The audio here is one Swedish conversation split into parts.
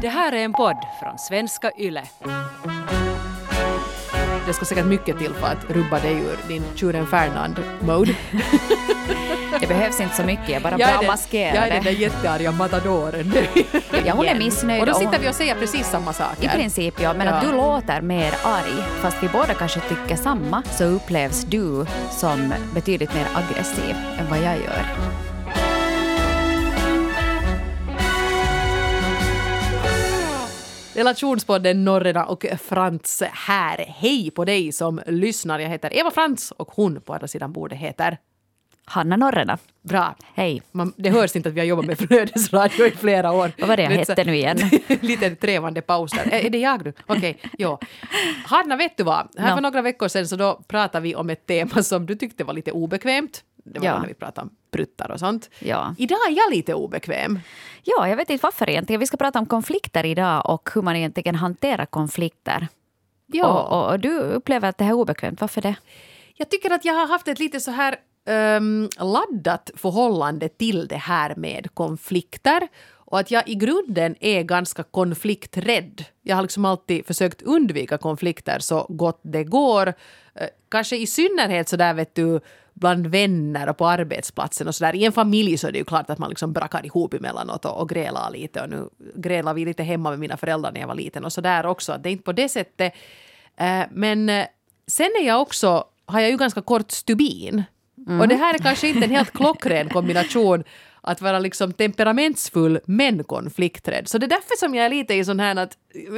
Det här är en podd från svenska YLE. Det ska säkert mycket till för att rubba dig ur din tjuren Fernand-mode. Det behövs inte så mycket, jag bara Jag bra den- maskerar Jag är den där jättearga matadoren. Ja, hon är missnöjd Och då och sitter hon- vi och säger precis samma saker. I princip ja, men Ja. att du låter mer arg, fast vi båda kanske tycker samma, så upplevs du som betydligt mer aggressiv än vad jag gör. Relationspodden Norrena och Frans här. Hej på dig som lyssnar. Jag heter Eva Frans och hon på andra sidan bordet heter... Hanna Norrena, Bra. hej. Man, det hörs inte att vi har jobbat med flödesradio i flera år. Vad var det jag hette nu igen? Lite trevande pauser. Är, är det jag nu? Okej, ja. Hanna, vet du vad? Här Nå. för några veckor sedan så då pratade vi om ett tema som du tyckte var lite obekvämt. Det var Ja. när vi pratade om pruttar och sånt. Ja. Idag är jag lite obekväm. ja, jag vet inte varför egentligen. Vi ska prata om konflikter idag och hur man egentligen hanterar konflikter. Ja. Och, och, och du upplever att det här är obekvämt. Varför det? Jag tycker att jag har haft ett lite så här ehm, laddat förhållande till det här med konflikter. Och att jag i grunden är ganska konflikträdd. Jag har liksom alltid försökt undvika konflikter så gott det går. Eh, kanske i synnerhet så där vet du bland vänner och på arbetsplatsen och så där. I en familj så är det ju klart att man liksom brakar ihop emellanåt och, och grälar lite. Och nu grälar vi lite hemma med mina föräldrar när jag var liten och så där också. Att det är inte på det sättet. Eh, men eh, sen är jag också, har jag ju ganska kort stubin. Och det här är kanske inte en helt klockren kombination att vara liksom temperamentsfull men konflikträdd. Så det är därför som jag är lite i sån här att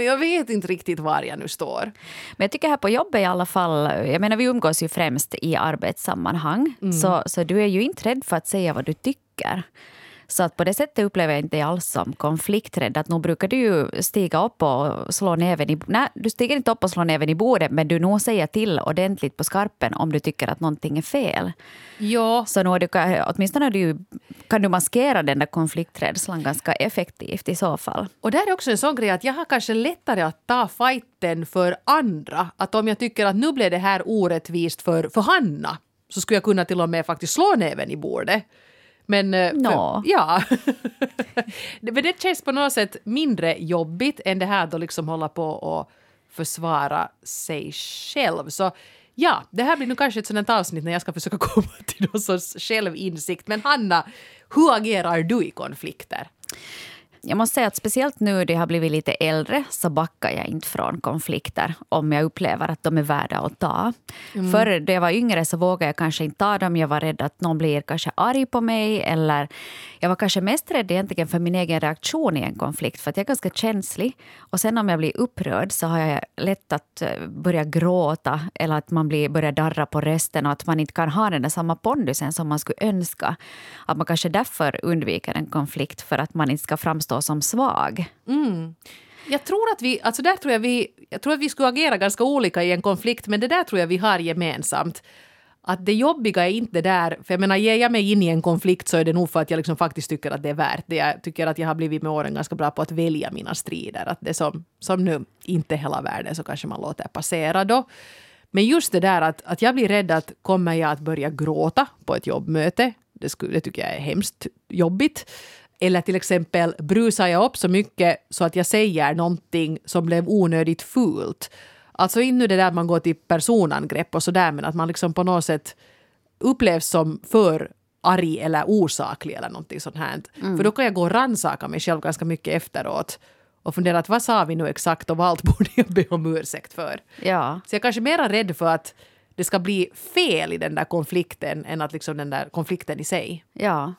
jag vet inte riktigt var jag nu står. Men jag tycker här på jobbet i alla fall, jag menar vi umgås ju främst i arbetssammanhang, så, så du är ju inte rädd för att säga vad du tycker. Så att på det sättet upplever jag inte alls som konflikträdd. Att nog brukar du ju stiga upp och slå näven i... Nej, du stiger inte upp och slår näven i bordet men du nog säger till ordentligt på skarpen om du tycker att någonting är fel. Ja, Så är du, åtminstone du, kan du maskera den där konflikträdslan ganska effektivt i så fall. och där är också en sån grej att jag har kanske lättare att ta fighten för andra. Att om jag tycker att nu blev det här orättvist för, för Hanna så skulle jag kunna till och med faktiskt slå näven i bordet. Men... eh. För, ja. Men det känns på något sätt mindre jobbigt än det här då liksom hålla på och försvara sig själv. Så ja, det här blir nu kanske ett sådant avsnitt när jag ska försöka komma till någon sorts självinsikt. Men Hanna, hur agerar du i konflikter? Jag måste säga att speciellt nu när jag har blivit lite äldre så backar jag inte från konflikter om jag upplever att de är värda att ta. Förr då jag var yngre så vågade jag kanske inte ta dem. Jag var rädd att någon blir kanske arg på mig. Eller jag var kanske mest rädd egentligen för min egen reaktion i en konflikt. För att jag är ganska känslig. Och sen om jag blir upprörd så har jag lätt att eh, börja gråta. Eller att man blir, börjar darra på rösten och att man inte kan ha den där samma pondusen som man skulle önska. Att man kanske därför undviker en konflikt för att man inte ska framstå som svag. Mm. Jag tror att vi, alltså där tror jag vi, jag tror att vi skulle agera ganska olika i en konflikt, men det där tror jag vi har gemensamt. Att det jobbiga är inte där, för jag menar ger jag mig in i en konflikt så är det nog för att jag liksom faktiskt tycker att det är värt det. Jag tycker att jag har blivit med åren ganska bra på att välja mina strider. Att det som, som nu inte hela världen så kanske man låter passera då. Men just det där att, att jag blir rädd att kommer jag att börja gråta på ett jobbmöte, det, skulle, det tycker jag är hemskt jobbigt. Eller till exempel brusar jag upp så mycket så att jag säger någonting som blev onödigt fult. Alltså inte det där att man går till personangrepp och sådär men att man liksom på något sätt upplevs som för arg eller osaklig eller någonting sånt här. För då kan jag gå och rannsaka mig själv ganska mycket efteråt och fundera att vad sa vi nu exakt och vad allt borde jag be om ursäkt för. Ja. Så jag är kanske mera rädd för att det ska bli fel i den där konflikten än att liksom den där konflikten i sig. ja.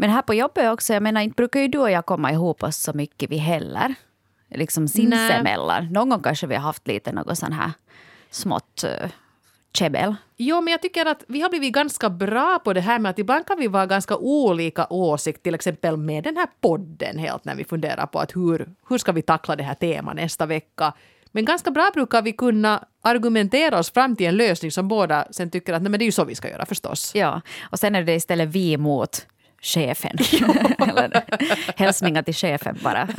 Men här på jobbet också, jag menar inte brukar ju du och jag komma ihop oss så mycket vi heller. Liksom sinsemellan. Någon gång kanske vi har haft lite något sån här smått uh, käbbel. Jo, men jag tycker att vi har blivit ganska bra på det här med att ibland kan vi vara ganska olika åsikt, till exempel med den här podden helt när vi funderar på att hur, hur ska vi tackla det här temat nästa vecka. Men ganska bra brukar vi kunna argumentera oss fram till en lösning som båda sen tycker att nej, men det är ju så vi ska göra förstås. Ja, och sen är det istället vi mot chefen. Eller, hälsningar till chefen bara.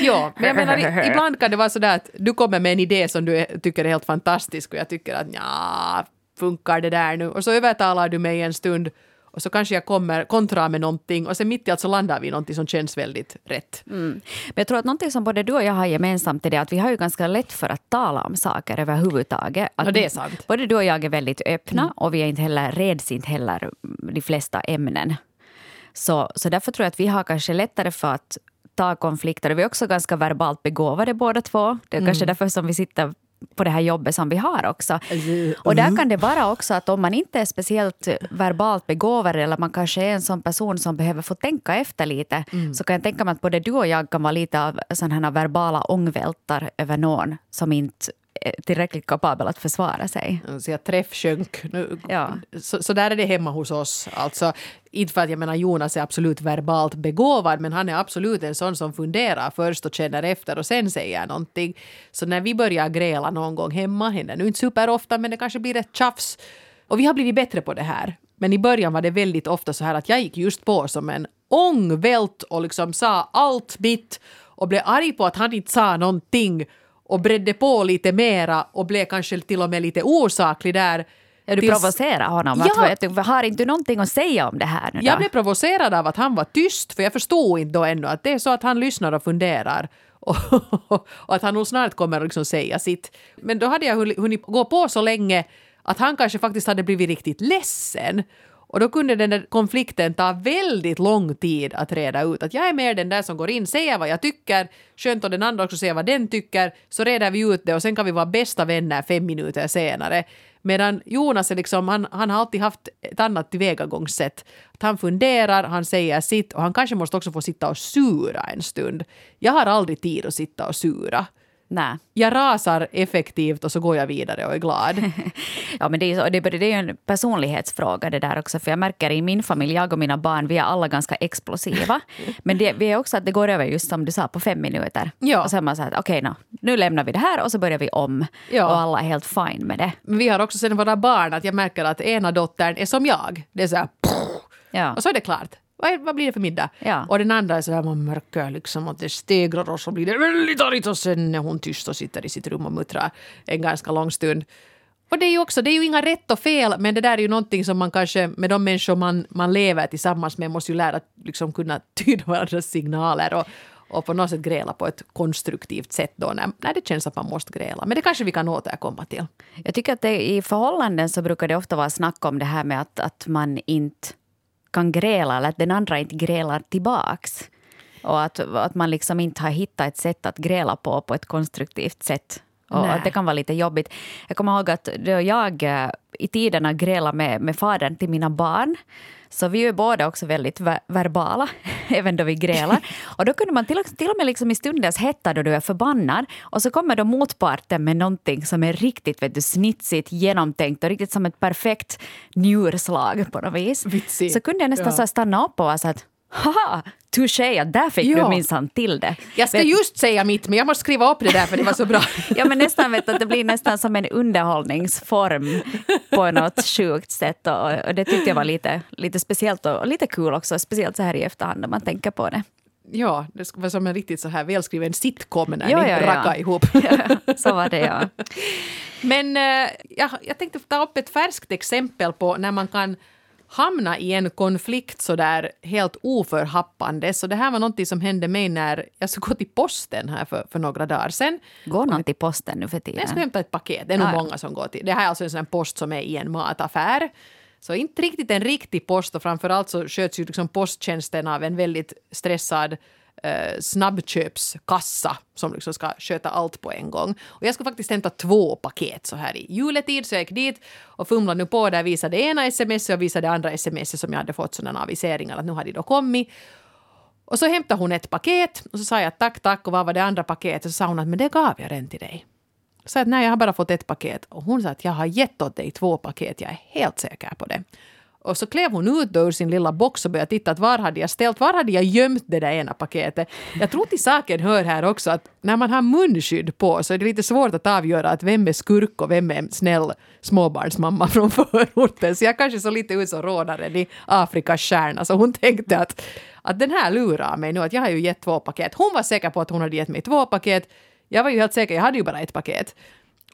Ja, men jag menar ibland kan det vara sådär att du kommer med en idé som du tycker är helt fantastisk och jag tycker att ja, funkar det där nu? Och så övertalar du mig en stund och så kanske jag kommer kontra med någonting och sen mitt i allt så landar vi i någonting som känns väldigt rätt. Mm. Men jag tror att någonting som både du och jag har gemensamt är det att vi har ju ganska lätt för att tala om saker överhuvudtaget. Att Ja, det är sant. Både du och jag är väldigt öppna Mm. och vi är inte heller, reds inte heller de flesta ämnen. Så, så därför tror jag att vi har kanske lättare för att ta konflikter. Vi är också ganska verbalt begåvade båda två. Det är kanske Mm. därför som vi sitter på det här jobbet som vi har också. Och där kan det vara också att om man inte är speciellt verbalt begåvad eller man kanske är en sån person som behöver få tänka efter lite så kan jag tänka mig att både du och jag kan vara lite av sådana här verbala ångvältar över någon som inte tillräckligt kapabel att försvara sig. Så jag träffsjönk. Nu, Ja. så, så där är det hemma hos oss. Alltså, inte för att jag menar Jonas är absolut verbalt begåvad men han är absolut en sån som funderar först och känner efter och sen säger någonting. Så när vi börjar gräla någon gång hemma, händer nu inte superofta men det kanske blir ett tjafs. Och vi har blivit bättre på det här. Men i början var det väldigt ofta så här att jag gick just på som en ångvält och liksom sa allt mitt och blev arg på att han inte sa någonting och bredde på lite mera och blev kanske till och med lite osaklig där. Ja, du Tills- provocerar honom. Ja. Att, har inte du någonting att säga om det här nu då? Jag blev provocerad av att han var tyst, för jag förstod inte då ännu att det är så att han lyssnar och funderar. Och, och att han nog snart kommer att liksom säga sitt. Men då hade jag hunnit gå på så länge att han kanske faktiskt hade blivit riktigt ledsen. Och då kunde den där konflikten ta väldigt lång tid att reda ut. Att jag är mer den där som går in, säger vad jag tycker, skönt och den andra också säger vad den tycker, så reder vi ut det och sen kan vi vara bästa vänner fem minuter senare. Medan Jonas är liksom, han, han har alltid haft ett annat tillvägagångssätt. Att han funderar, han säger sitt och han kanske måste också få sitta och sura en stund. Jag har aldrig tid att sitta och sura. Nej. Jag rasar effektivt och så går jag vidare och är glad. Ja, men det, är, det, det är ju en personlighetsfråga det där också. För jag märker i min familj, jag och mina barn, vi är alla ganska explosiva. Men det, vi är också att det går över just som du sa på fem minuter. Ja. Och är man här, okej nå, nu lämnar vi det här och så börjar vi om. Ja. Och alla är helt fine med det. Men vi har också sen våra barn att jag märker att ena dottern är som jag. Det är så här, Ja. och så är det klart. Vad, vad blir det för middag? Ja. Och den andra är så här, man märker liksom att det stegrar och så blir det väldigt argt och sen är hon tyst och sitter i sitt rum och muttrar en ganska lång stund. Och det är ju också, det är ju inga rätt och fel, men det där är ju någonting som man kanske med de människor man, man lever tillsammans med måste ju lära att liksom kunna tyda varandras signaler och, och på något sätt gräla på ett konstruktivt sätt då när, när det känns att man måste gräla. Men det kanske vi kan återkomma till. Jag tycker att det, i förhållanden så brukar det ofta vara snack om det här med att, att man inte kan gräla eller att den andra inte grälar tillbaks. Och att, att man liksom inte har hittat ett sätt att gräla på på ett konstruktivt sätt. Och Nej. att det kan vara lite jobbigt. Jag kommer ihåg att jag eh, i tiderna grälade med, med fadern till mina barn så vi är båda också väldigt ver- verbala, även då vi grälar. Och då kunde man till, till och med liksom i stundens hetta då du är förbannad och så kommer då motparten med någonting som är riktigt vet du, snitsigt, genomtänkt och riktigt som ett perfekt njurslag på något vis. Vitsigt. Så kunde jag nästan Ja. så stanna upp och vara så att haha, touché, där fick Ja. du minsann till det. Jag ska Vet- just säga mitt, men jag måste skriva upp det där för det var så bra. Ja, men nästan vet du, att det blir nästan som en underhållningsform på något sjukt sätt. Och, och det tyckte jag var lite, lite speciellt och lite kul också. Speciellt så här i efterhand när man tänker på det. Ja, det vara som en riktigt så här välskriven sitcom när Ja, ni ja, ja. rackar ihop. Så var det, ja. Men eh, jag, jag tänkte ta upp ett färskt exempel på när man kan hamna i en konflikt så där helt oförhappande. Så det här var någonting som hände mig när jag skulle gå till posten här för, för några dagar sedan. Går någon till posten nu för Jag skulle tiden? hämta ett paket. Det är nog Ah, ja. många som går till. Det här är alltså en sån post som är i en mataffär. Så inte riktigt en riktig post och framförallt så sköts ju liksom posttjänsten av en väldigt stressad eh, snabbköpskassa som liksom ska sköta allt på en gång. Och jag skulle faktiskt hämta två paket så här i juletid så jag gick dit och fumlade nu på där visade ena sms och visade andra sms som jag hade fått sådana aviseringar att nu har de då kommit. Och så hämtade hon ett paket och så sa jag tack, tack och vad var det andra paketet? Så sa hon att men det gav jag redan till dig. Så sa jag att nej, jag har bara fått ett paket. Och hon sa att jag har gett åt dig två paket, jag är helt säker på det. Och så klev hon ut då ur sin lilla box och började titta att var hade jag ställt, var hade jag gömt det där ena paketet. Jag tror till saken hör här också att när man har munskydd på så är det lite svårt att avgöra att vem är skurk och vem är snäll småbarnsmamma från förorten. Så jag kanske såg lite ut som rånaren i Afrikas stjärna. Så hon tänkte att, att den här lurar mig nu, att jag har ju gett två paket. Hon var säker på att hon hade gett mig två paket. Jag var ju helt säker, jag hade ju bara ett paket.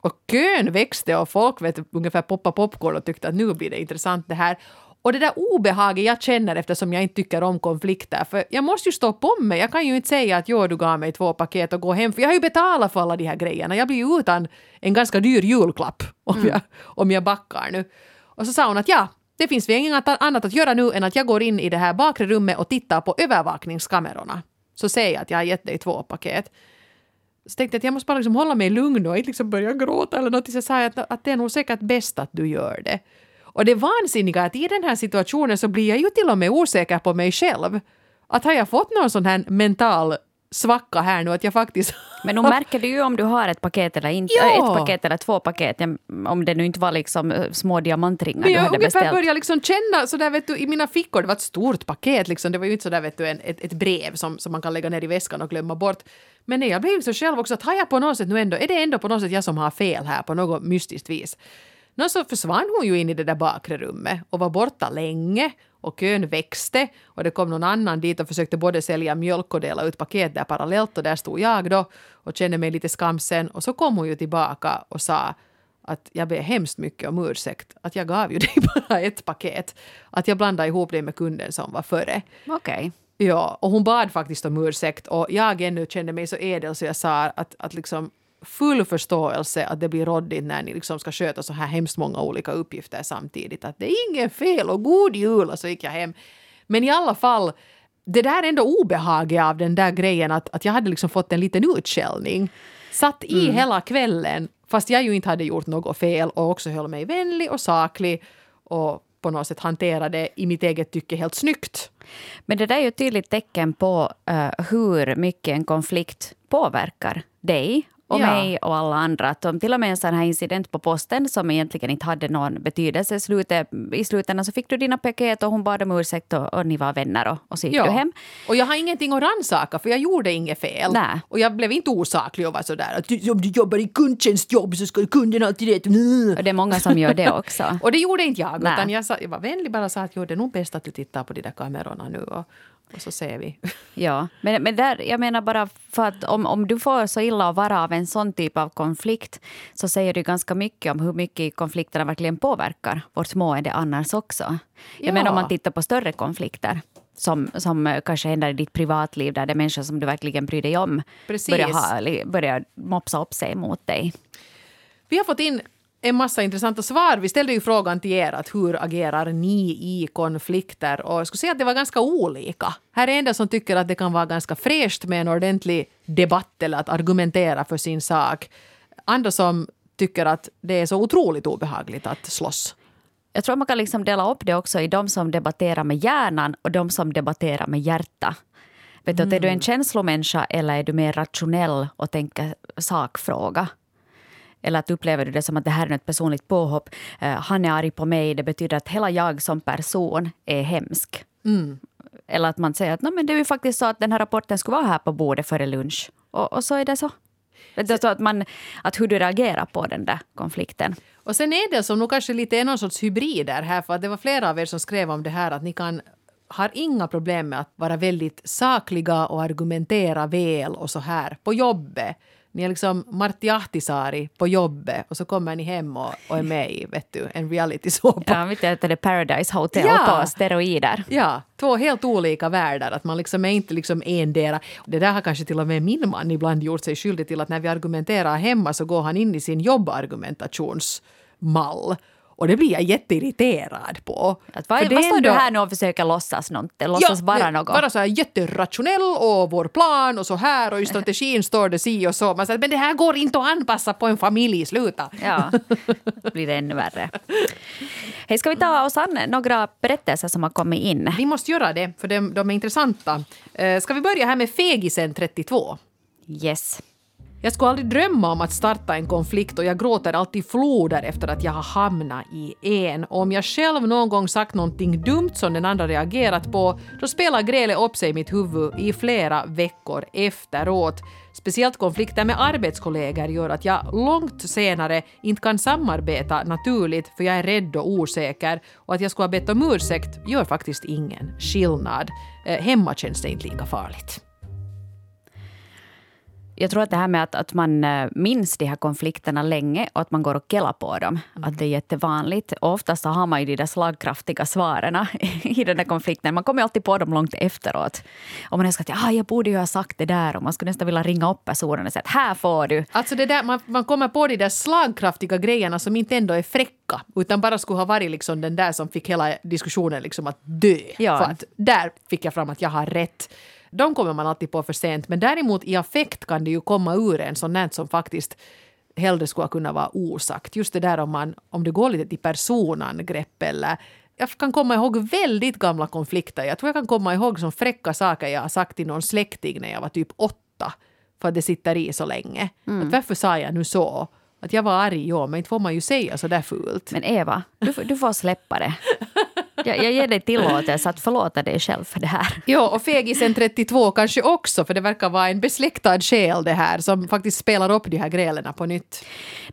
Och kön växte och folk vet, ungefär poppa popcorn och tyckte att nu blir det intressant det här. Och det där obehaget jag känner eftersom jag inte tycker om konflikter, för jag måste ju stå på mig. Jag kan ju inte säga att jo, du gav mig två paket och gå hem, för jag har ju betalat för alla de här grejerna. Jag blir ju utan en ganska dyr julklapp om, mm. jag, om jag backar nu. Och så sa hon att ja, det finns väl inget annat att göra nu än att jag går in i det här bakre rummet och tittar på övervakningskamerorna. Så säger jag att jag har gett dig två paket. Så tänkte jag att jag måste bara liksom hålla mig lugn och inte liksom börja gråta eller något. Så jag sa att, att det är nog säkert bäst att du gör det. Och det vansinniga är att i den här situationen så blir jag ju till och med osäker på mig själv. Att har jag fått någon sån här mental svacka här nu att jag faktiskt... Men nu märker du ju om du har ett paket eller inte, ja. ett paket eller två paket, om det nu inte var liksom eh, små diamantringar Men jag du hade beställt. började liksom känna sådär vet du i mina fickor, det var ett stort paket liksom, det var ju inte sådär vet du en, ett, ett brev som, som man kan lägga ner i väskan och glömma bort. Men nej, jag blev liksom själv också att har jag på något sätt nu ändå, är det ändå på något sätt jag som har fel här på något mystiskt vis? Nå så försvann hon ju in i det där bakre rummet och var borta länge och kön växte och det kom någon annan dit och försökte både sälja mjölk och dela ut paket där parallellt och där stod jag då och kände mig lite skamsen och så kom hon ju tillbaka och sa att jag ber hemskt mycket om ursäkt att jag gav ju dig bara ett paket. Att jag blandade ihop det med kunden som var före. Okej. Okay. Ja, och hon bad faktiskt om ursäkt och jag ännu kände mig så edel så jag sa att, att liksom full förståelse att det blir råddigt när ni liksom ska sköta så här hemskt många olika uppgifter samtidigt. Att det är inget fel och god jul och så gick jag hem. Men i alla fall, det där ändå obehaget av den där grejen att, att jag hade liksom fått en liten utskällning. Satt i mm. hela kvällen fast jag ju inte hade gjort något fel och också höll mig vänlig och saklig och på något sätt hanterade i mitt eget tycke helt snyggt. Men det där är ju ett tydligt tecken på uh, hur mycket en konflikt påverkar dig och ja. mig och alla andra. Att om till och med en sån här incident på posten som egentligen inte hade någon betydelse slutet, i slutändan så fick du dina paket och hon bad om ursäkt och, och ni var vänner och, och så gick ja. du hem. Och jag har ingenting att rannsaka för jag gjorde inget fel. Nä. Och jag blev inte osaklig och var sådär att om du jobbar i kundtjänstjobb så ska kunden alltid rätt. Och det är många som gör det också. och det gjorde inte jag utan jag, sa, jag var vänlig bara sa att jo, det är nog bäst att du tittar på de där kamerorna nu och, och så ser vi. Ja, men, men där, jag menar bara för att om, om du får så illa att vara av en sån typ av konflikt så säger det ganska mycket om hur mycket konflikterna verkligen påverkar vårt mående annars också. Jag ja. menar om man tittar på större konflikter som, som kanske händer i ditt privatliv där det är människor som du verkligen bryr dig om börjar, ha, börjar mopsa upp sig mot dig. Vi har fått in en massa intressanta svar. Vi ställde ju frågan till er att hur agerar ni i konflikter? Och jag skulle säga att det var ganska olika. Här är en del som tycker att det kan vara ganska fräscht med en ordentlig debatt eller att argumentera för sin sak. Andra som tycker att det är så otroligt obehagligt att slåss. Jag tror man kan liksom dela upp det också i de som debatterar med hjärnan och de som debatterar med hjärta. Vet du, mm. Är du en mm. känslomänniska eller är du mer rationell och tänker sakfråga? Eller att upplever du det som att det här är ett personligt påhopp. Uh, han är arg på mig, det betyder att hela jag som person är hemsk. Mm. Eller att man säger att men det är ju faktiskt så att den här rapporten skulle vara här på bordet före lunch. Och, och så är det så. Det så att, man, att hur du reagerar på den där konflikten. Och sen är det som nog kanske lite är någon sorts hybrider här, för att det var flera av er som skrev om det här att ni kan har inga problem med att vara väldigt sakliga och argumentera väl och så här på jobbet. Ni är liksom Martti Ahtisaari på jobbet och så kommer ni hem och, och är med i vet du, en realitysåpa. Ja, vi det Paradise Hotel ja. på steroider. Ja, två helt olika världar. Att man liksom är inte liksom endera. Det där har kanske till och med min man ibland gjort sig skyldig till att när vi argumenterar hemma så går han in i sin jobbargumentationsmall och det blir jag jätteirriterad på. Att vad, vad står du här nu och försöker låtsas? Låtsas ja, vara något? Vara så här jätterationell och vår plan och så här och i strategin står det si och så. Man säger men det här går inte att anpassa på en familj, sluta. Ja, blir det ännu värre. Hej, ska vi ta oss an några berättelser som har kommit in? Vi måste göra det, för de, de är intressanta. Eh, ska vi börja här med Fegisen 32? Yes. Jag skulle aldrig drömma om att starta en konflikt och jag gråter alltid floder efter att jag har hamnat i en. Och om jag själv någon gång sagt någonting dumt som den andra reagerat på, då spelar grälet upp sig i mitt huvud i flera veckor efteråt. Speciellt konflikter med arbetskollegor gör att jag långt senare inte kan samarbeta naturligt för jag är rädd och osäker och att jag skulle ha bett om ursäkt gör faktiskt ingen skillnad. Eh, hemma känns det inte lika farligt jag tror att det här med att, att man eh, minns de här konflikterna länge och att man går och kellar på dem, mm. att det är jättevanligt. Och oftast så har man ju de där slagkraftiga svaren i den där konflikten. Man kommer alltid på dem långt efteråt. Och man önskar att ah, jag borde ju ha sagt det där och man skulle nästan vilja ringa upp personen och säga att här får du. Alltså det där, man, man kommer på de där slagkraftiga grejerna som inte ändå är fräcka utan bara skulle ha varit liksom den där som fick hela diskussionen liksom att dö. Ja. För att där fick jag fram att jag har rätt de kommer man alltid på för sent. Men däremot i affekt kan det ju komma ur en sån där som faktiskt hellre skulle kunna vara osagt. Just det där om, man, om det går lite till personangrepp eller jag kan komma ihåg väldigt gamla konflikter. Jag tror jag kan komma ihåg som fräcka saker jag har sagt till någon släkting när jag var typ åtta. För att det sitter i så länge. Mm. Att varför sa jag nu så? Att jag var arg, ja, men inte får man ju säga så där fult. Men Eva, du, du får släppa det. Jag, jag ger dig tillåtelse att förlåta dig själv för det här. Ja, och fegisen 32 kanske också, för det verkar vara en besläktad själ det här som faktiskt spelar upp de här grälen på nytt.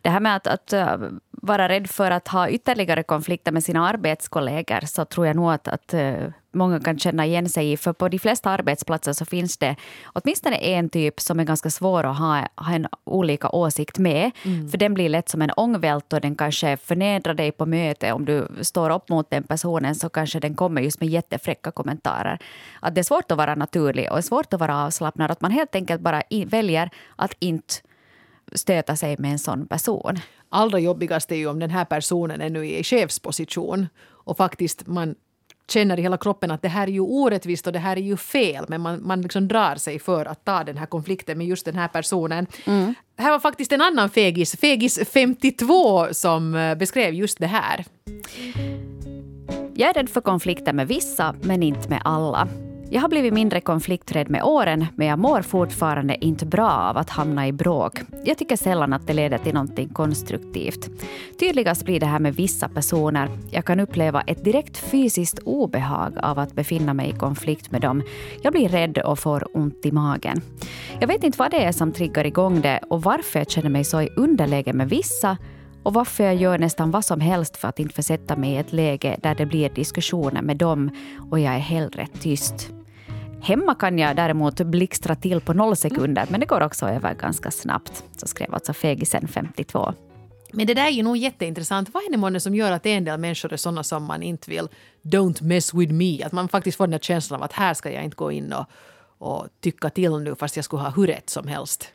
Det här med att, att äh, vara rädd för att ha ytterligare konflikter med sina arbetskollegor så tror jag nog att, att äh, många kan känna igen sig i. För på de flesta arbetsplatser så finns det åtminstone en typ som är ganska svår att ha, ha en olika åsikt med. Mm. För den blir lätt som en ångvält och den kanske förnedrar dig på möte. Om du står upp mot den personen så kanske den kommer just med jättefräcka kommentarer. Att det är svårt att vara naturlig och svårt att vara avslappnad. Att man helt enkelt bara väljer att inte stöta sig med en sån person. Allra jobbigast är ju om den här personen är nu i chefsposition och faktiskt man känner i hela kroppen att det här är ju orättvist och det här är ju fel men man, man liksom drar sig för att ta den här konflikten med just den här personen. Mm. Här var faktiskt en annan fegis, fegis 52, som eh, beskrev just det här. Jag är rädd för konflikter med vissa, men inte med alla. Jag har blivit mindre konflikträdd med åren, men jag mår fortfarande inte bra av att hamna i bråk. Jag tycker sällan att det leder till någonting konstruktivt. Tydligast blir det här med vissa personer. Jag kan uppleva ett direkt fysiskt obehag av att befinna mig i konflikt med dem. Jag blir rädd och får ont i magen. Jag vet inte vad det är som triggar igång det och varför jag känner mig så i underläge med vissa och varför jag gör nästan vad som helst för att inte försätta mig i ett läge där det blir diskussioner med dem och jag är hellre tyst. Hemma kan jag däremot blixtra till på noll sekunder, men det går också över ganska snabbt. Så skrev alltså Fegisen 52. Men det där är ju nog jätteintressant. Vad är det månne som gör att en del människor är sådana som man inte vill don't mess with me? Att man faktiskt får den här känslan av att här ska jag inte gå in och, och tycka till nu fast jag skulle ha hur rätt som helst.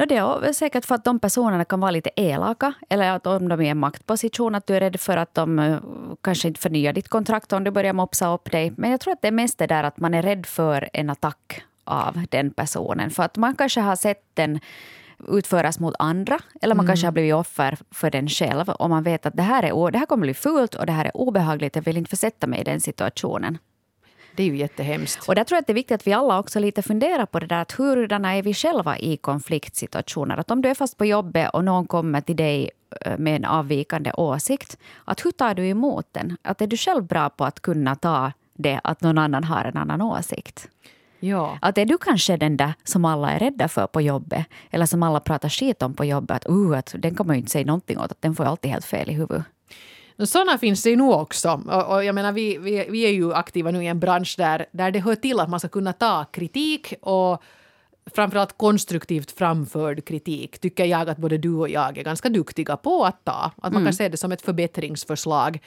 No, det är säkert för att de personerna kan vara lite elaka eller att om de är i en maktposition att du är rädd för att de uh, kanske inte förnyar ditt kontrakt om du börjar mopsa upp dig. Men jag tror att det är mest det där att man är rädd för en attack av den personen. För att man kanske har sett den utföras mot andra eller man mm. kanske har blivit offer för den själv och man vet att det här, är, det här kommer bli fult och det här är obehagligt. Jag vill inte försätta mig i den situationen. Det är ju jättehemskt. Och där tror jag att det är viktigt att vi alla också lite funderar på det där att hurdana är vi själva i konfliktsituationer? Att om du är fast på jobbet och någon kommer till dig eh, med en avvikande åsikt, att hur tar du emot den? Att är du själv bra på att kunna ta det att någon annan har en annan åsikt? Ja. Att är du kanske den där som alla är rädda för på jobbet eller som alla pratar skit om på jobbet, att, uh, att den kommer ju inte säga någonting åt, att den får alltid helt fel i huvudet. Sådana finns det ju nog också. Och, och jag menar, vi, vi, vi är ju aktiva nu i en bransch där, där det hör till att man ska kunna ta kritik och framförallt konstruktivt framförd kritik tycker jag att både du och jag är ganska duktiga på att ta. Att man mm. kan se det som ett förbättringsförslag.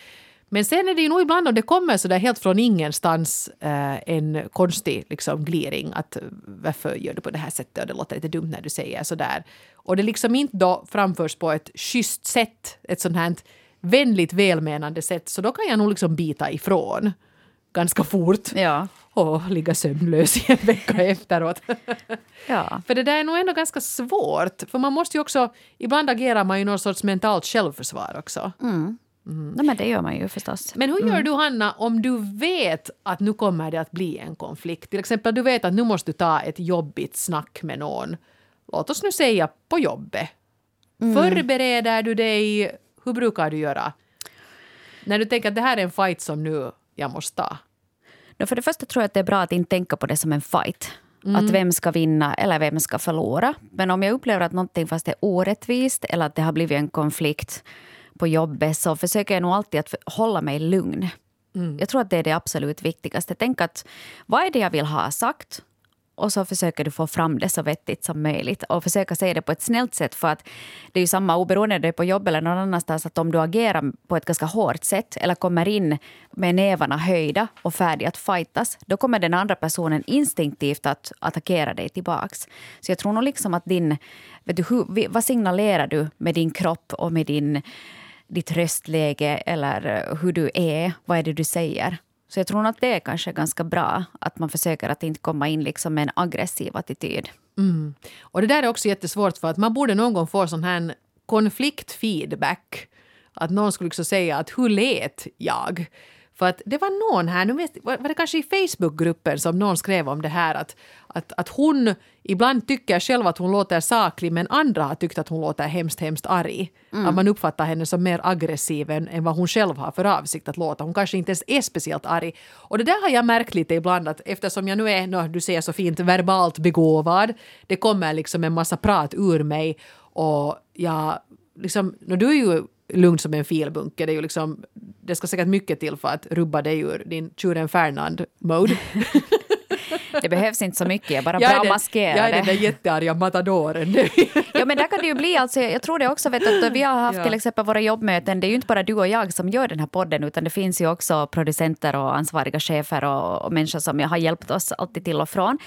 Men sen är det ju nog ibland om det kommer så där helt från ingenstans eh, en konstig liksom, gliring. Att varför gör du på det här sättet och det låter lite dumt när du säger så där. Och det liksom inte då framförs på ett schysst sätt. Ett sånt här vänligt välmenande sätt så då kan jag nog liksom bita ifrån ganska fort. Ja. Och ligga sömnlös i en vecka efteråt. ja. För det där är nog ändå ganska svårt. För man måste ju också, ibland agerar man ju någon sorts mentalt självförsvar också. Mm. Mm. Nej, men det gör man ju förstås. Men hur gör mm. du Hanna om du vet att nu kommer det att bli en konflikt? Till exempel du vet att nu måste du ta ett jobbigt snack med någon. Låt oss nu säga på jobbet. Mm. Förbereder du dig hur brukar du göra? När du tänker att det här är en fight som nu jag måste ta. No, för det första tror jag att det är bra att inte tänka på det som en fight. Mm. Att vem ska vinna eller vem ska förlora. Men om jag upplever att någonting fast är orättvist eller att det har blivit en konflikt på jobbet så försöker jag nog alltid att hålla mig lugn. Mm. Jag tror att det är det absolut viktigaste. Tänk att vad är det jag vill ha sagt? Och så försöker du få fram det så vettigt som möjligt och försöka säga det på ett snällt sätt för att det är ju samma oberoende det är på jobb eller någon annanstans att om du agerar på ett ganska hårt sätt eller kommer in med nävarna höjda och färdig att fightas då kommer den andra personen instinktivt att attackera dig tillbaks. Så jag tror nog liksom att din... Vet du, hur, vad signalerar du med din kropp och med din, ditt röstläge eller hur du är? Vad är det du säger? Så jag tror att det är kanske ganska bra att man försöker att inte komma in liksom med en aggressiv attityd. Mm. Och det där är också jättesvårt för att man borde någon gång få sån här konfliktfeedback. Att någon skulle också säga att hur lät jag? För att det var någon här, nu vet, var det kanske i Facebookgruppen som någon skrev om det här att, att, att hon ibland tycker själv att hon låter saklig men andra har tyckt att hon låter hemskt, hemskt arg. Mm. Att man uppfattar henne som mer aggressiv än, än vad hon själv har för avsikt att låta. Hon kanske inte ens är speciellt arg. Och det där har jag märkt lite ibland att eftersom jag nu är, no, du säger så fint, verbalt begåvad. Det kommer liksom en massa prat ur mig och jag liksom, no, du är ju lugn som en filbunke. Det, är ju liksom, det ska säkert mycket till för att rubba dig ur din tjuren Fernand-mode. Det behövs inte så mycket, jag bara jag bra maskerade. Jag är den där jättearga matadoren. ja men där kan det ju bli, alltså, jag tror det också, vet att vi har haft ja. till exempel våra jobbmöten, det är ju inte bara du och jag som gör den här podden utan det finns ju också producenter och ansvariga chefer och, och människor som har hjälpt oss alltid till och från.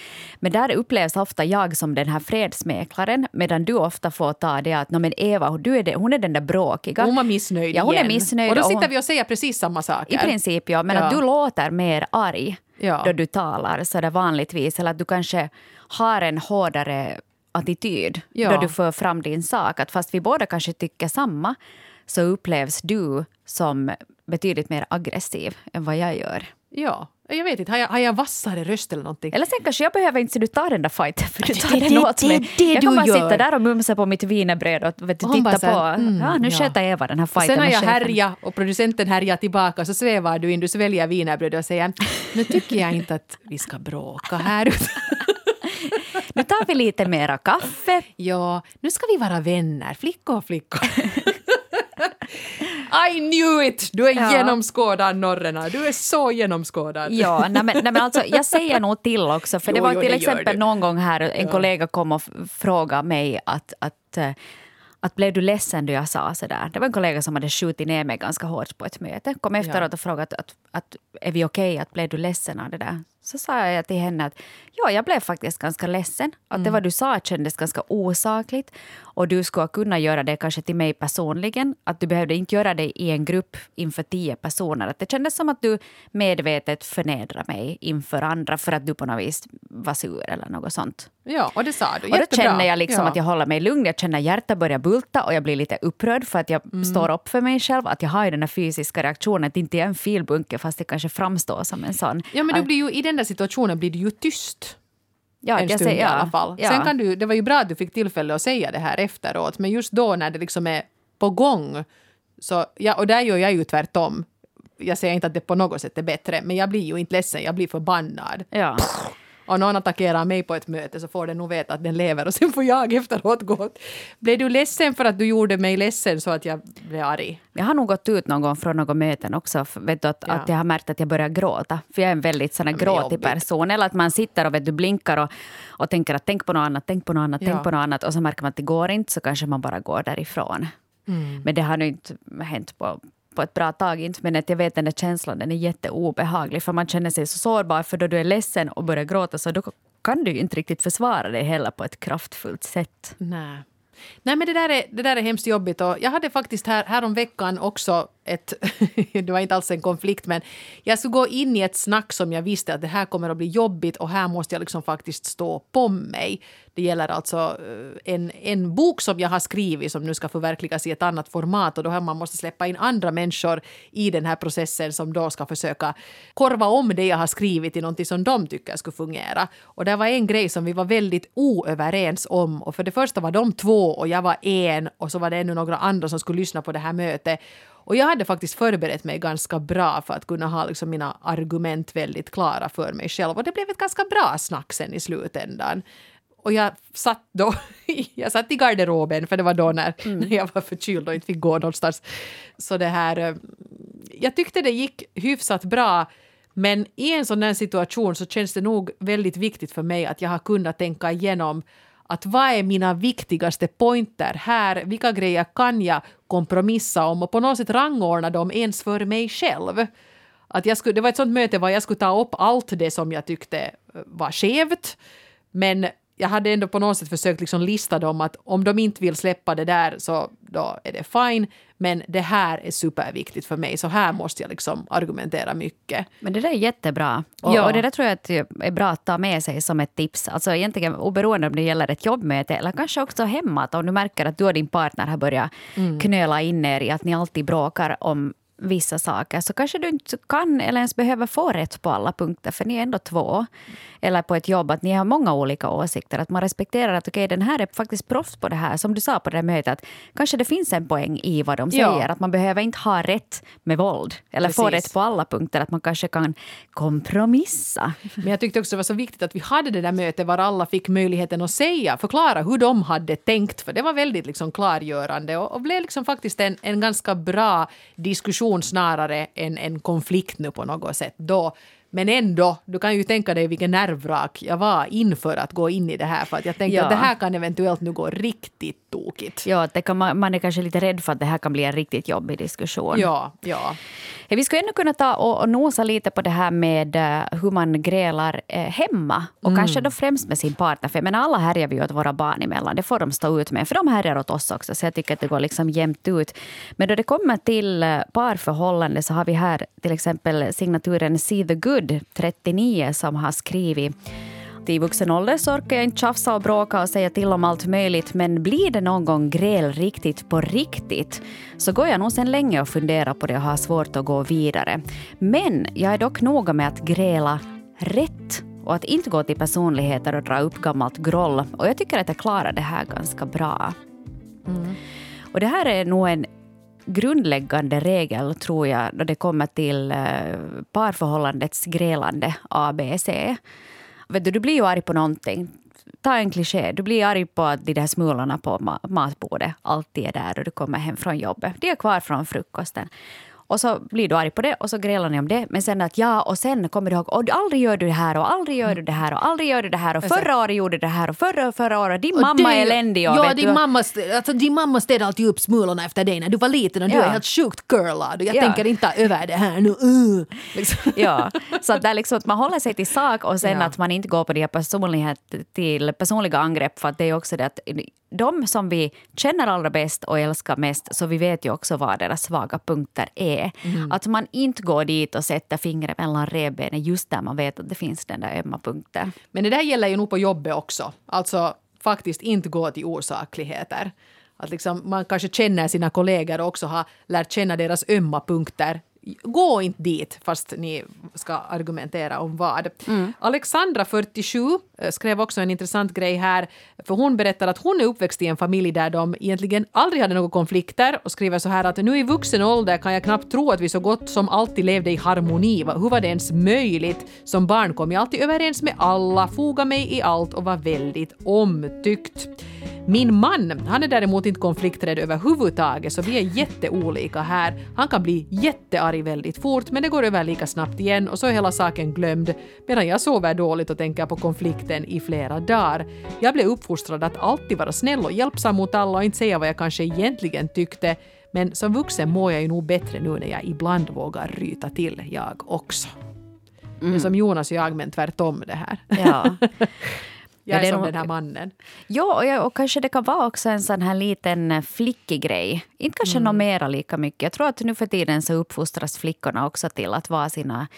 Men där upplevs ofta jag som den här fredsmäklaren medan du ofta får ta det att men Eva, du är det, hon är den där bråkiga. Hon var missnöjd ja, hon igen. är missnöjd. Och då sitter och hon, vi och säger precis samma saker. I princip ja, men ja. att du låter mer arg ja. då du talar så det vanligtvis. Eller att du kanske har en hårdare attityd ja. då du för fram din sak. Att fast vi båda kanske tycker samma så upplevs du som betydligt mer aggressiv än vad jag gör. Ja, jag vet inte, har jag, har jag vassare röst eller någonting? Eller sen kanske jag behöver inte så du tar den där fighten för du tar det, den åt mig. Det, det, jag kommer bara sitta där och mumsa på mitt wienerbröd och vet, titta på. Mm, ja, nu ja. sköter Eva den här fighten. Sen har jag härja och producenten härjar tillbaka så svävar du in, du sväljer wienerbrödet och säger nu tycker jag inte att vi ska bråka här. nu tar vi lite mera kaffe. Ja, nu ska vi vara vänner, flickor och flickor. I knew it! Du är ja. genomskådad, Norrena. Du är så genomskådad. Ja, nej men, nej men alltså, jag säger nog till också. För jo, det var jo, till det exempel någon gång här, en ja. kollega kom och frågade mig att, att eh, att blev du ledsen då jag sa sådär? Det var en kollega som hade skjutit ner mig ganska hårt på ett möte. Kom efteråt och frågade att, att, att är vi okej, okay? att blev du ledsen av det där? Så sa jag till henne att ja, jag blev faktiskt ganska ledsen. Att mm. det vad du sa kändes ganska osakligt. Och du skulle kunna göra det kanske till mig personligen. Att du behövde inte göra det i en grupp inför tio personer. Att det kändes som att du medvetet förnedrar mig inför andra för att du på något vis var sur eller något sånt. Ja, och det sa du. Jättebra. Och då känner jag liksom ja. att jag håller mig lugn. Jag känner hjärtat börjar bulta och jag blir lite upprörd för att jag mm. står upp för mig själv. Att jag har den här fysiska reaktionen. Att inte jag är en filbunke fast det kanske framstår som en sån. Ja, men du blir ju, i den där situationen blir du ju tyst. Ja, en stund säger, i alla fall. Ja. Sen kan du, det var ju bra att du fick tillfälle att säga det här efteråt, men just då när det liksom är på gång, så, ja, och där gör jag ju tvärtom. Jag säger inte att det på något sätt är bättre, men jag blir ju inte ledsen, jag blir förbannad. Ja och någon attackerar mig på ett möte så får den nog veta att den lever och sen får jag efteråt gå. Blev du ledsen för att du gjorde mig ledsen så att jag blev arg? Jag har nog gått ut någon gång från något möten också. Vet du, att, ja. att jag har märkt att jag börjar gråta. För jag är en väldigt sån gråtig person. Eller att man sitter och vet du, blinkar och, och tänker att tänk på något annat, tänk på något annat, ja. tänk på något annat. Och så märker man att det går inte så kanske man bara går därifrån. Mm. Men det har nu inte hänt på, på ett bra tag. Inte, men att jag vet den där känslan den är jätteobehaglig. För man känner sig så sårbar. För då du är ledsen och börjar gråta så då kan du inte riktigt försvara dig heller på ett kraftfullt sätt. Nej. Nej men det där, är, det där är hemskt jobbigt och jag hade faktiskt här, här om veckan också ett, det var inte alls en konflikt men jag skulle gå in i ett snack som jag visste att det här kommer att bli jobbigt och här måste jag liksom faktiskt stå på mig. Det gäller alltså eh, en, en bok som jag har skrivit som nu ska förverkligas i ett annat format och då har man måste släppa in andra människor i den här processen som då ska försöka korva om det jag har skrivit i någonting som de tycker skulle fungera. Och det var en grej som vi var väldigt oöverens om och för det första var de två och jag var en och så var det ännu några andra som skulle lyssna på det här mötet. Och jag hade faktiskt förberett mig ganska bra för att kunna ha liksom mina argument väldigt klara för mig själv. Och det blev ett ganska bra snack sen i slutändan. Och jag satt då jag satt i garderoben, för det var då när, mm. när jag var förkyld och inte fick gå någonstans. Så det här... Eh, jag tyckte det gick hyfsat bra. Men i en sån här situation så känns det nog väldigt viktigt för mig att jag har kunnat tänka igenom att vad är mina viktigaste pointer här? Vilka grejer kan jag kompromissa om och på något sätt rangordna dem ens för mig själv? Att jag skulle, det var ett sånt möte var jag skulle ta upp allt det som jag tyckte var skevt. Men jag hade ändå på något sätt försökt liksom lista dem att om de inte vill släppa det där så då är det fine. Men det här är superviktigt för mig så här måste jag liksom argumentera mycket. Men det där är jättebra. Och, ja. och det där tror jag att är bra att ta med sig som ett tips. Alltså egentligen oberoende om det gäller ett jobbmöte eller kanske också hemma. Att om du märker att du och din partner har börjat mm. knöla in er i att ni alltid bråkar om vissa saker så kanske du inte kan eller ens behöver få rätt på alla punkter för ni är ändå två. Eller på ett jobb att ni har många olika åsikter. Att man respekterar att okej, okay, den här är faktiskt proffs på det här. Som du sa på det här mötet, att kanske det finns en poäng i vad de säger. Ja. Att man behöver inte ha rätt med våld. Eller Precis. få rätt på alla punkter. Att man kanske kan kompromissa. Men jag tyckte också det var så viktigt att vi hade det där mötet var alla fick möjligheten att säga, förklara hur de hade tänkt. För det var väldigt liksom klargörande och, och blev liksom faktiskt en, en ganska bra diskussion diskussion snarare än en konflikt nu på något sätt. Då men ändå, du kan ju tänka dig vilken nervvrak jag var inför att gå in i det här. För att jag tänkte ja. att det här kan eventuellt nu gå riktigt tokigt. Ja, det kan man, man är kanske lite rädd för att det här kan bli en riktigt jobbig diskussion. Ja, ja. Vi skulle ännu kunna ta och, och nosa lite på det här med uh, hur man grälar uh, hemma. Och mm. kanske då främst med sin partner. För menar, alla härjar vi åt våra barn emellan. Det får de stå ut med. För de härjar åt oss också. Så jag tycker att det går liksom jämnt ut. Men då det kommer till uh, parförhållande så har vi här till exempel signaturen See the Good 39 som har skrivit i vuxen ålder så orkar jag inte tjafsa och bråka och säga till om allt möjligt men blir det någon gång gräl riktigt på riktigt så går jag nog sen länge och funderar på det och har svårt att gå vidare. Men jag är dock noga med att gräla rätt och att inte gå till personligheter och dra upp gammalt groll. Och jag tycker att jag klarar det här ganska bra. Mm. Och det här är nog en grundläggande regel, tror jag, då det kommer till eh, parförhållandets grälande ABC. Vet du, du blir ju arg på någonting. Ta en kliché. Du blir arg på att de där smulorna på matbordet alltid är där och du kommer hem från jobbet. De är kvar från frukosten. Och så blir du arg på det och så grälar ni om det. Men sen att ja, och sen kommer du ihåg, och aldrig gör du det här och aldrig gör du det här och aldrig gör du det här och förra året gjorde du det här och förra, förra året, din och mamma det, är eländig. Och ja, din, mamma, alltså, din mamma städade alltid upp smulorna efter dig när du var liten och du ja. är helt sjukt curlad och jag ja. tänker inte över det här nu. Uh. Liksom. Ja, så att, det är liksom att man håller sig till sak och sen ja. att man inte går på de här personlighet, till personliga angrepp för att det är också det att de som vi känner allra bäst och älskar mest, så vi vet ju också vad deras svaga punkter är. Mm. Att man inte går dit och sätter fingret mellan revbenen just där man vet att det finns den där ömma punkten. Men det där gäller ju nog på jobbet också. Alltså faktiskt inte gå till osakligheter. Att liksom, man kanske känner sina kollegor och också har lärt känna deras ömma punkter gå inte dit fast ni ska argumentera om vad. Mm. Alexandra, 47, eh, skrev också en intressant grej här. För hon berättar att hon är uppväxt i en familj där de egentligen aldrig hade några konflikter och skriver så här att nu i vuxen ålder kan jag knappt tro att vi så gott som alltid levde i harmoni. Hur var det ens möjligt? Som barn kom jag alltid överens med alla, foga mig i allt och var väldigt omtyckt. Min man, han är däremot inte konflikträdd överhuvudtaget så vi är jätteolika här. Han kan bli jättearg väldigt fort men det går över lika snabbt igen och så är hela saken glömd medan jag sover dåligt och tänker på konflikten i flera dagar. Jag blev uppfostrad att alltid vara snäll och hjälpsam mot alla och inte säga vad jag kanske egentligen tyckte men som vuxen mår jag ju nog bättre nu när jag ibland vågar ryta till jag också. Mm. Det är som Jonas och jag men tvärtom det här. Ja. Jag är som den här mannen. Ja, och, och, kanske det kan vara också en sån här liten eh, flickig grej. Inte kanske mm. något mera lika mycket. Jag tror att nu för tiden så uppfostras flickorna också till att vara sina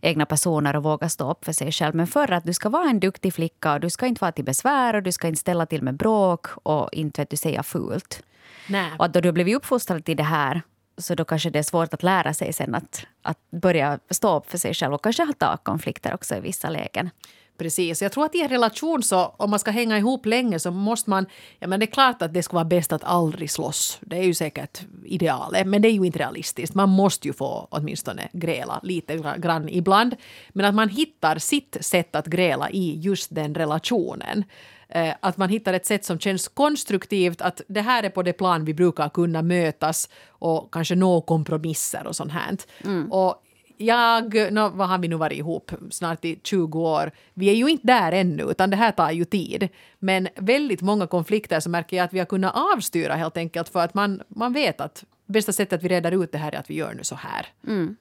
egna personer och våga stå upp för sig själv. Men för att du ska vara en duktig flicka och du ska inte vara till besvär och du ska inte ställa till med bråk och inte vet du, säga fult. Nej. Och att då du blivit uppfostrad till det här så då kanske det är svårt att lära sig sen att, att börja stå upp för sig själv och kanske ta konflikter också i vissa lägen. Precis. Jag tror att i en relation så om man ska hänga ihop länge så måste man... Ja, men det är klart att det ska vara bäst att aldrig slåss. Det är ju säkert idealet. Men det är ju inte realistiskt. Man måste ju få åtminstone gräla lite grann ibland. Men att man hittar sitt sätt att gräla i just den relationen. Eh, att man hittar ett sätt som känns konstruktivt. Att det här är på det plan vi brukar kunna mötas och kanske nå kompromisser och sånt här. Mm. Och jag, no, vad har vi nu varit ihop snart i 20 år? Vi är ju inte där ännu, utan det här tar ju tid. Men väldigt många konflikter så märker jag att vi har kunnat avstyra helt enkelt för att man, man vet att bästa sättet att vi reder ut det här är att vi gör nu så här. Mm.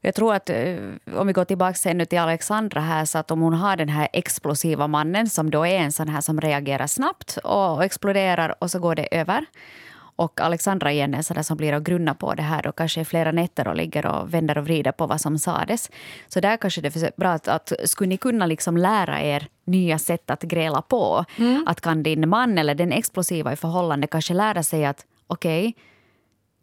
Jag tror att eh, om vi går tillbaka till Alexandra här, så att om hon har den här explosiva mannen som då är en sån här som reagerar snabbt och exploderar och så går det över. Och Alexandra igen är sån som blir och grunnar på det här och kanske flera nätter och ligger och vänder och vrider på vad som sades. Så där kanske det är bra att, att skulle ni kunna liksom lära er nya sätt att gräla på. Mm. Att kan din man eller den explosiva i förhållande kanske lära sig att okej, okay,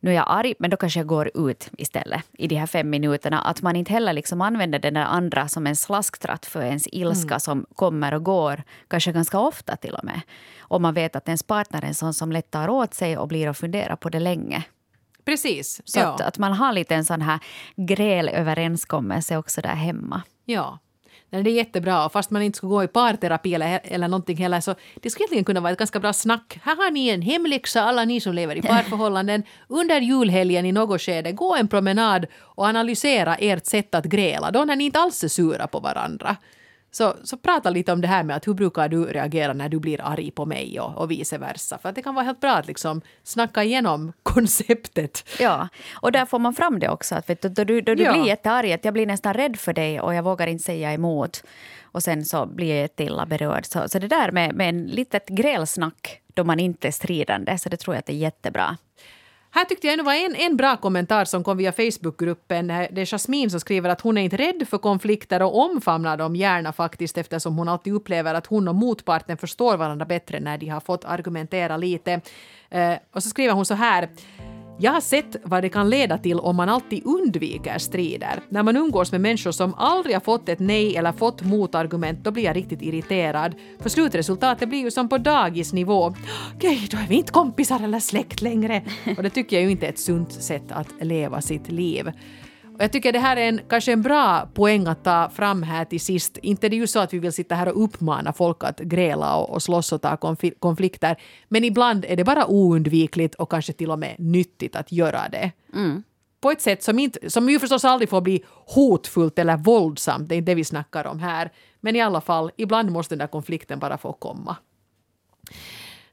nu är jag arg, men då kanske jag går ut istället i de här fem minuterna. Att man inte heller liksom använder den där andra som en slasktratt för ens ilska mm. som kommer och går, kanske ganska ofta till och med. Och man vet att ens partner är en sån som lätt tar åt sig och blir och funderar på det länge. Precis. Så ja. att, att man har lite en sån här grälöverenskommelse också där hemma. Ja, Det är jättebra. Fast man inte skulle gå i parterapi eller, eller någonting heller så det skulle egentligen kunna vara ett ganska bra snack. Här har ni en hemläxa, alla ni som lever i parförhållanden. Under julhelgen i något skede, gå en promenad och analysera ert sätt att gräla då när ni inte alls är sura på varandra. Så, så prata lite om det här med att hur brukar du reagera när du blir arg på mig och, och vice versa. För att det kan vara helt bra att liksom snacka igenom konceptet. Ja, och där får man fram det också. Att vet du, då du, då du ja. blir jättearg, att jag blir nästan rädd för dig och jag vågar inte säga emot. Och sen så blir jag jätteilla berörd. Så, så det där med, med en litet grälsnack då man inte är stridande, så det tror jag att det är jättebra. Här tyckte jag ändå var en, en bra kommentar som kom via Facebookgruppen. Eh, Det är Jasmine som skriver att hon är inte rädd för konflikter och omfamnar dem gärna faktiskt eftersom hon alltid upplever att hon och motparten förstår varandra bättre när de har fått argumentera lite. Eh, och så skriver hon så här. Jag har sett vad det kan leda till om man alltid undviker strider. När man umgås med människor som aldrig har fått ett nej eller fått motargument, då blir jag riktigt irriterad. För slutresultatet blir ju som på dagisnivå. Okej, då är vi inte kompisar eller släkt längre. Och det tycker jag ju inte är ett sunt sätt att leva sitt liv. Och jag tycker det här är en, kanske en bra poäng att ta fram här till sist. Inte det är ju så att vi vill sitta här och uppmana folk att gräla och, och slåss och ta konflikter. Men ibland är det bara oundvikligt och kanske till och med nyttigt att göra det. Mm. På ett sätt som, inte, som ju förstås aldrig får bli hotfullt eller våldsamt. Det är inte det vi snackar om här. Men i alla fall, ibland måste den där konflikten bara få komma.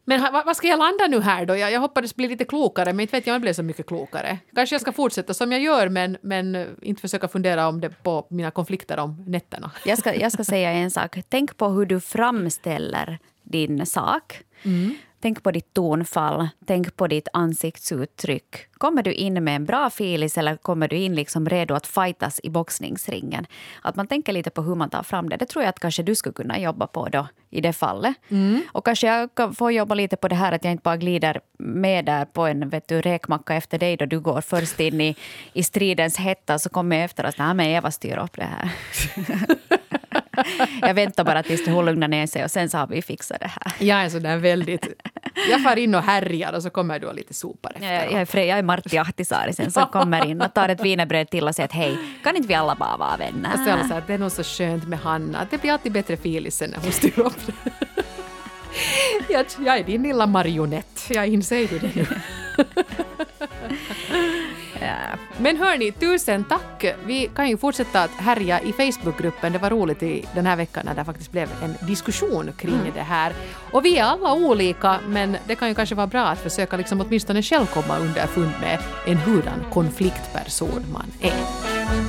Men vad ska jag landa nu här då? Jag, jag hoppades bli lite klokare, men inte vet jag om jag blev så mycket klokare. Kanske jag ska fortsätta som jag gör, men, men inte försöka fundera om det på mina konflikter om nätterna. Jag ska, jag ska säga en sak. Tänk på hur du framställer din sak. Mm. Tänk på ditt tonfall, tänk på ditt ansiktsuttryck. Kommer du in med en bra filis eller kommer du in liksom redo att fightas i boxningsringen? Att man tänker lite på hur man tar fram det. Det tror jag att kanske du skulle kunna jobba på då i det fallet. Mm. Och kanske jag får jobba lite på det här att jag inte bara glider med där på en vet du, räkmacka efter dig då du går först in i, i stridens hetta så kommer jag efter och säger att Eva styr upp det här. jag väntar bara tills det lugnar ner sig och sen så har vi fixat det här. Jag är sådär väldigt... Jag far in och härjar och så kommer du och lite sopar efter. Jag, jag, är, jag är Martti Ahtisaari sen som kommer in och tar ett wienerbröd till och säger att hej, kan inte vi alla bara vara vänner? Och så alla säger att det är nog så skönt med Hanna, det blir alltid bättre filisen när hon styr upp jag, jag är din lilla marionett, jag inser ju det nu. Ja. Men hörni, tusen tack! Vi kan ju fortsätta att härja i Facebookgruppen. Det var roligt i den här veckan när det faktiskt blev en diskussion kring mm. det här. Och vi är alla olika, men det kan ju kanske vara bra att försöka liksom åtminstone själv komma underfund med en hurdan konfliktperson man är.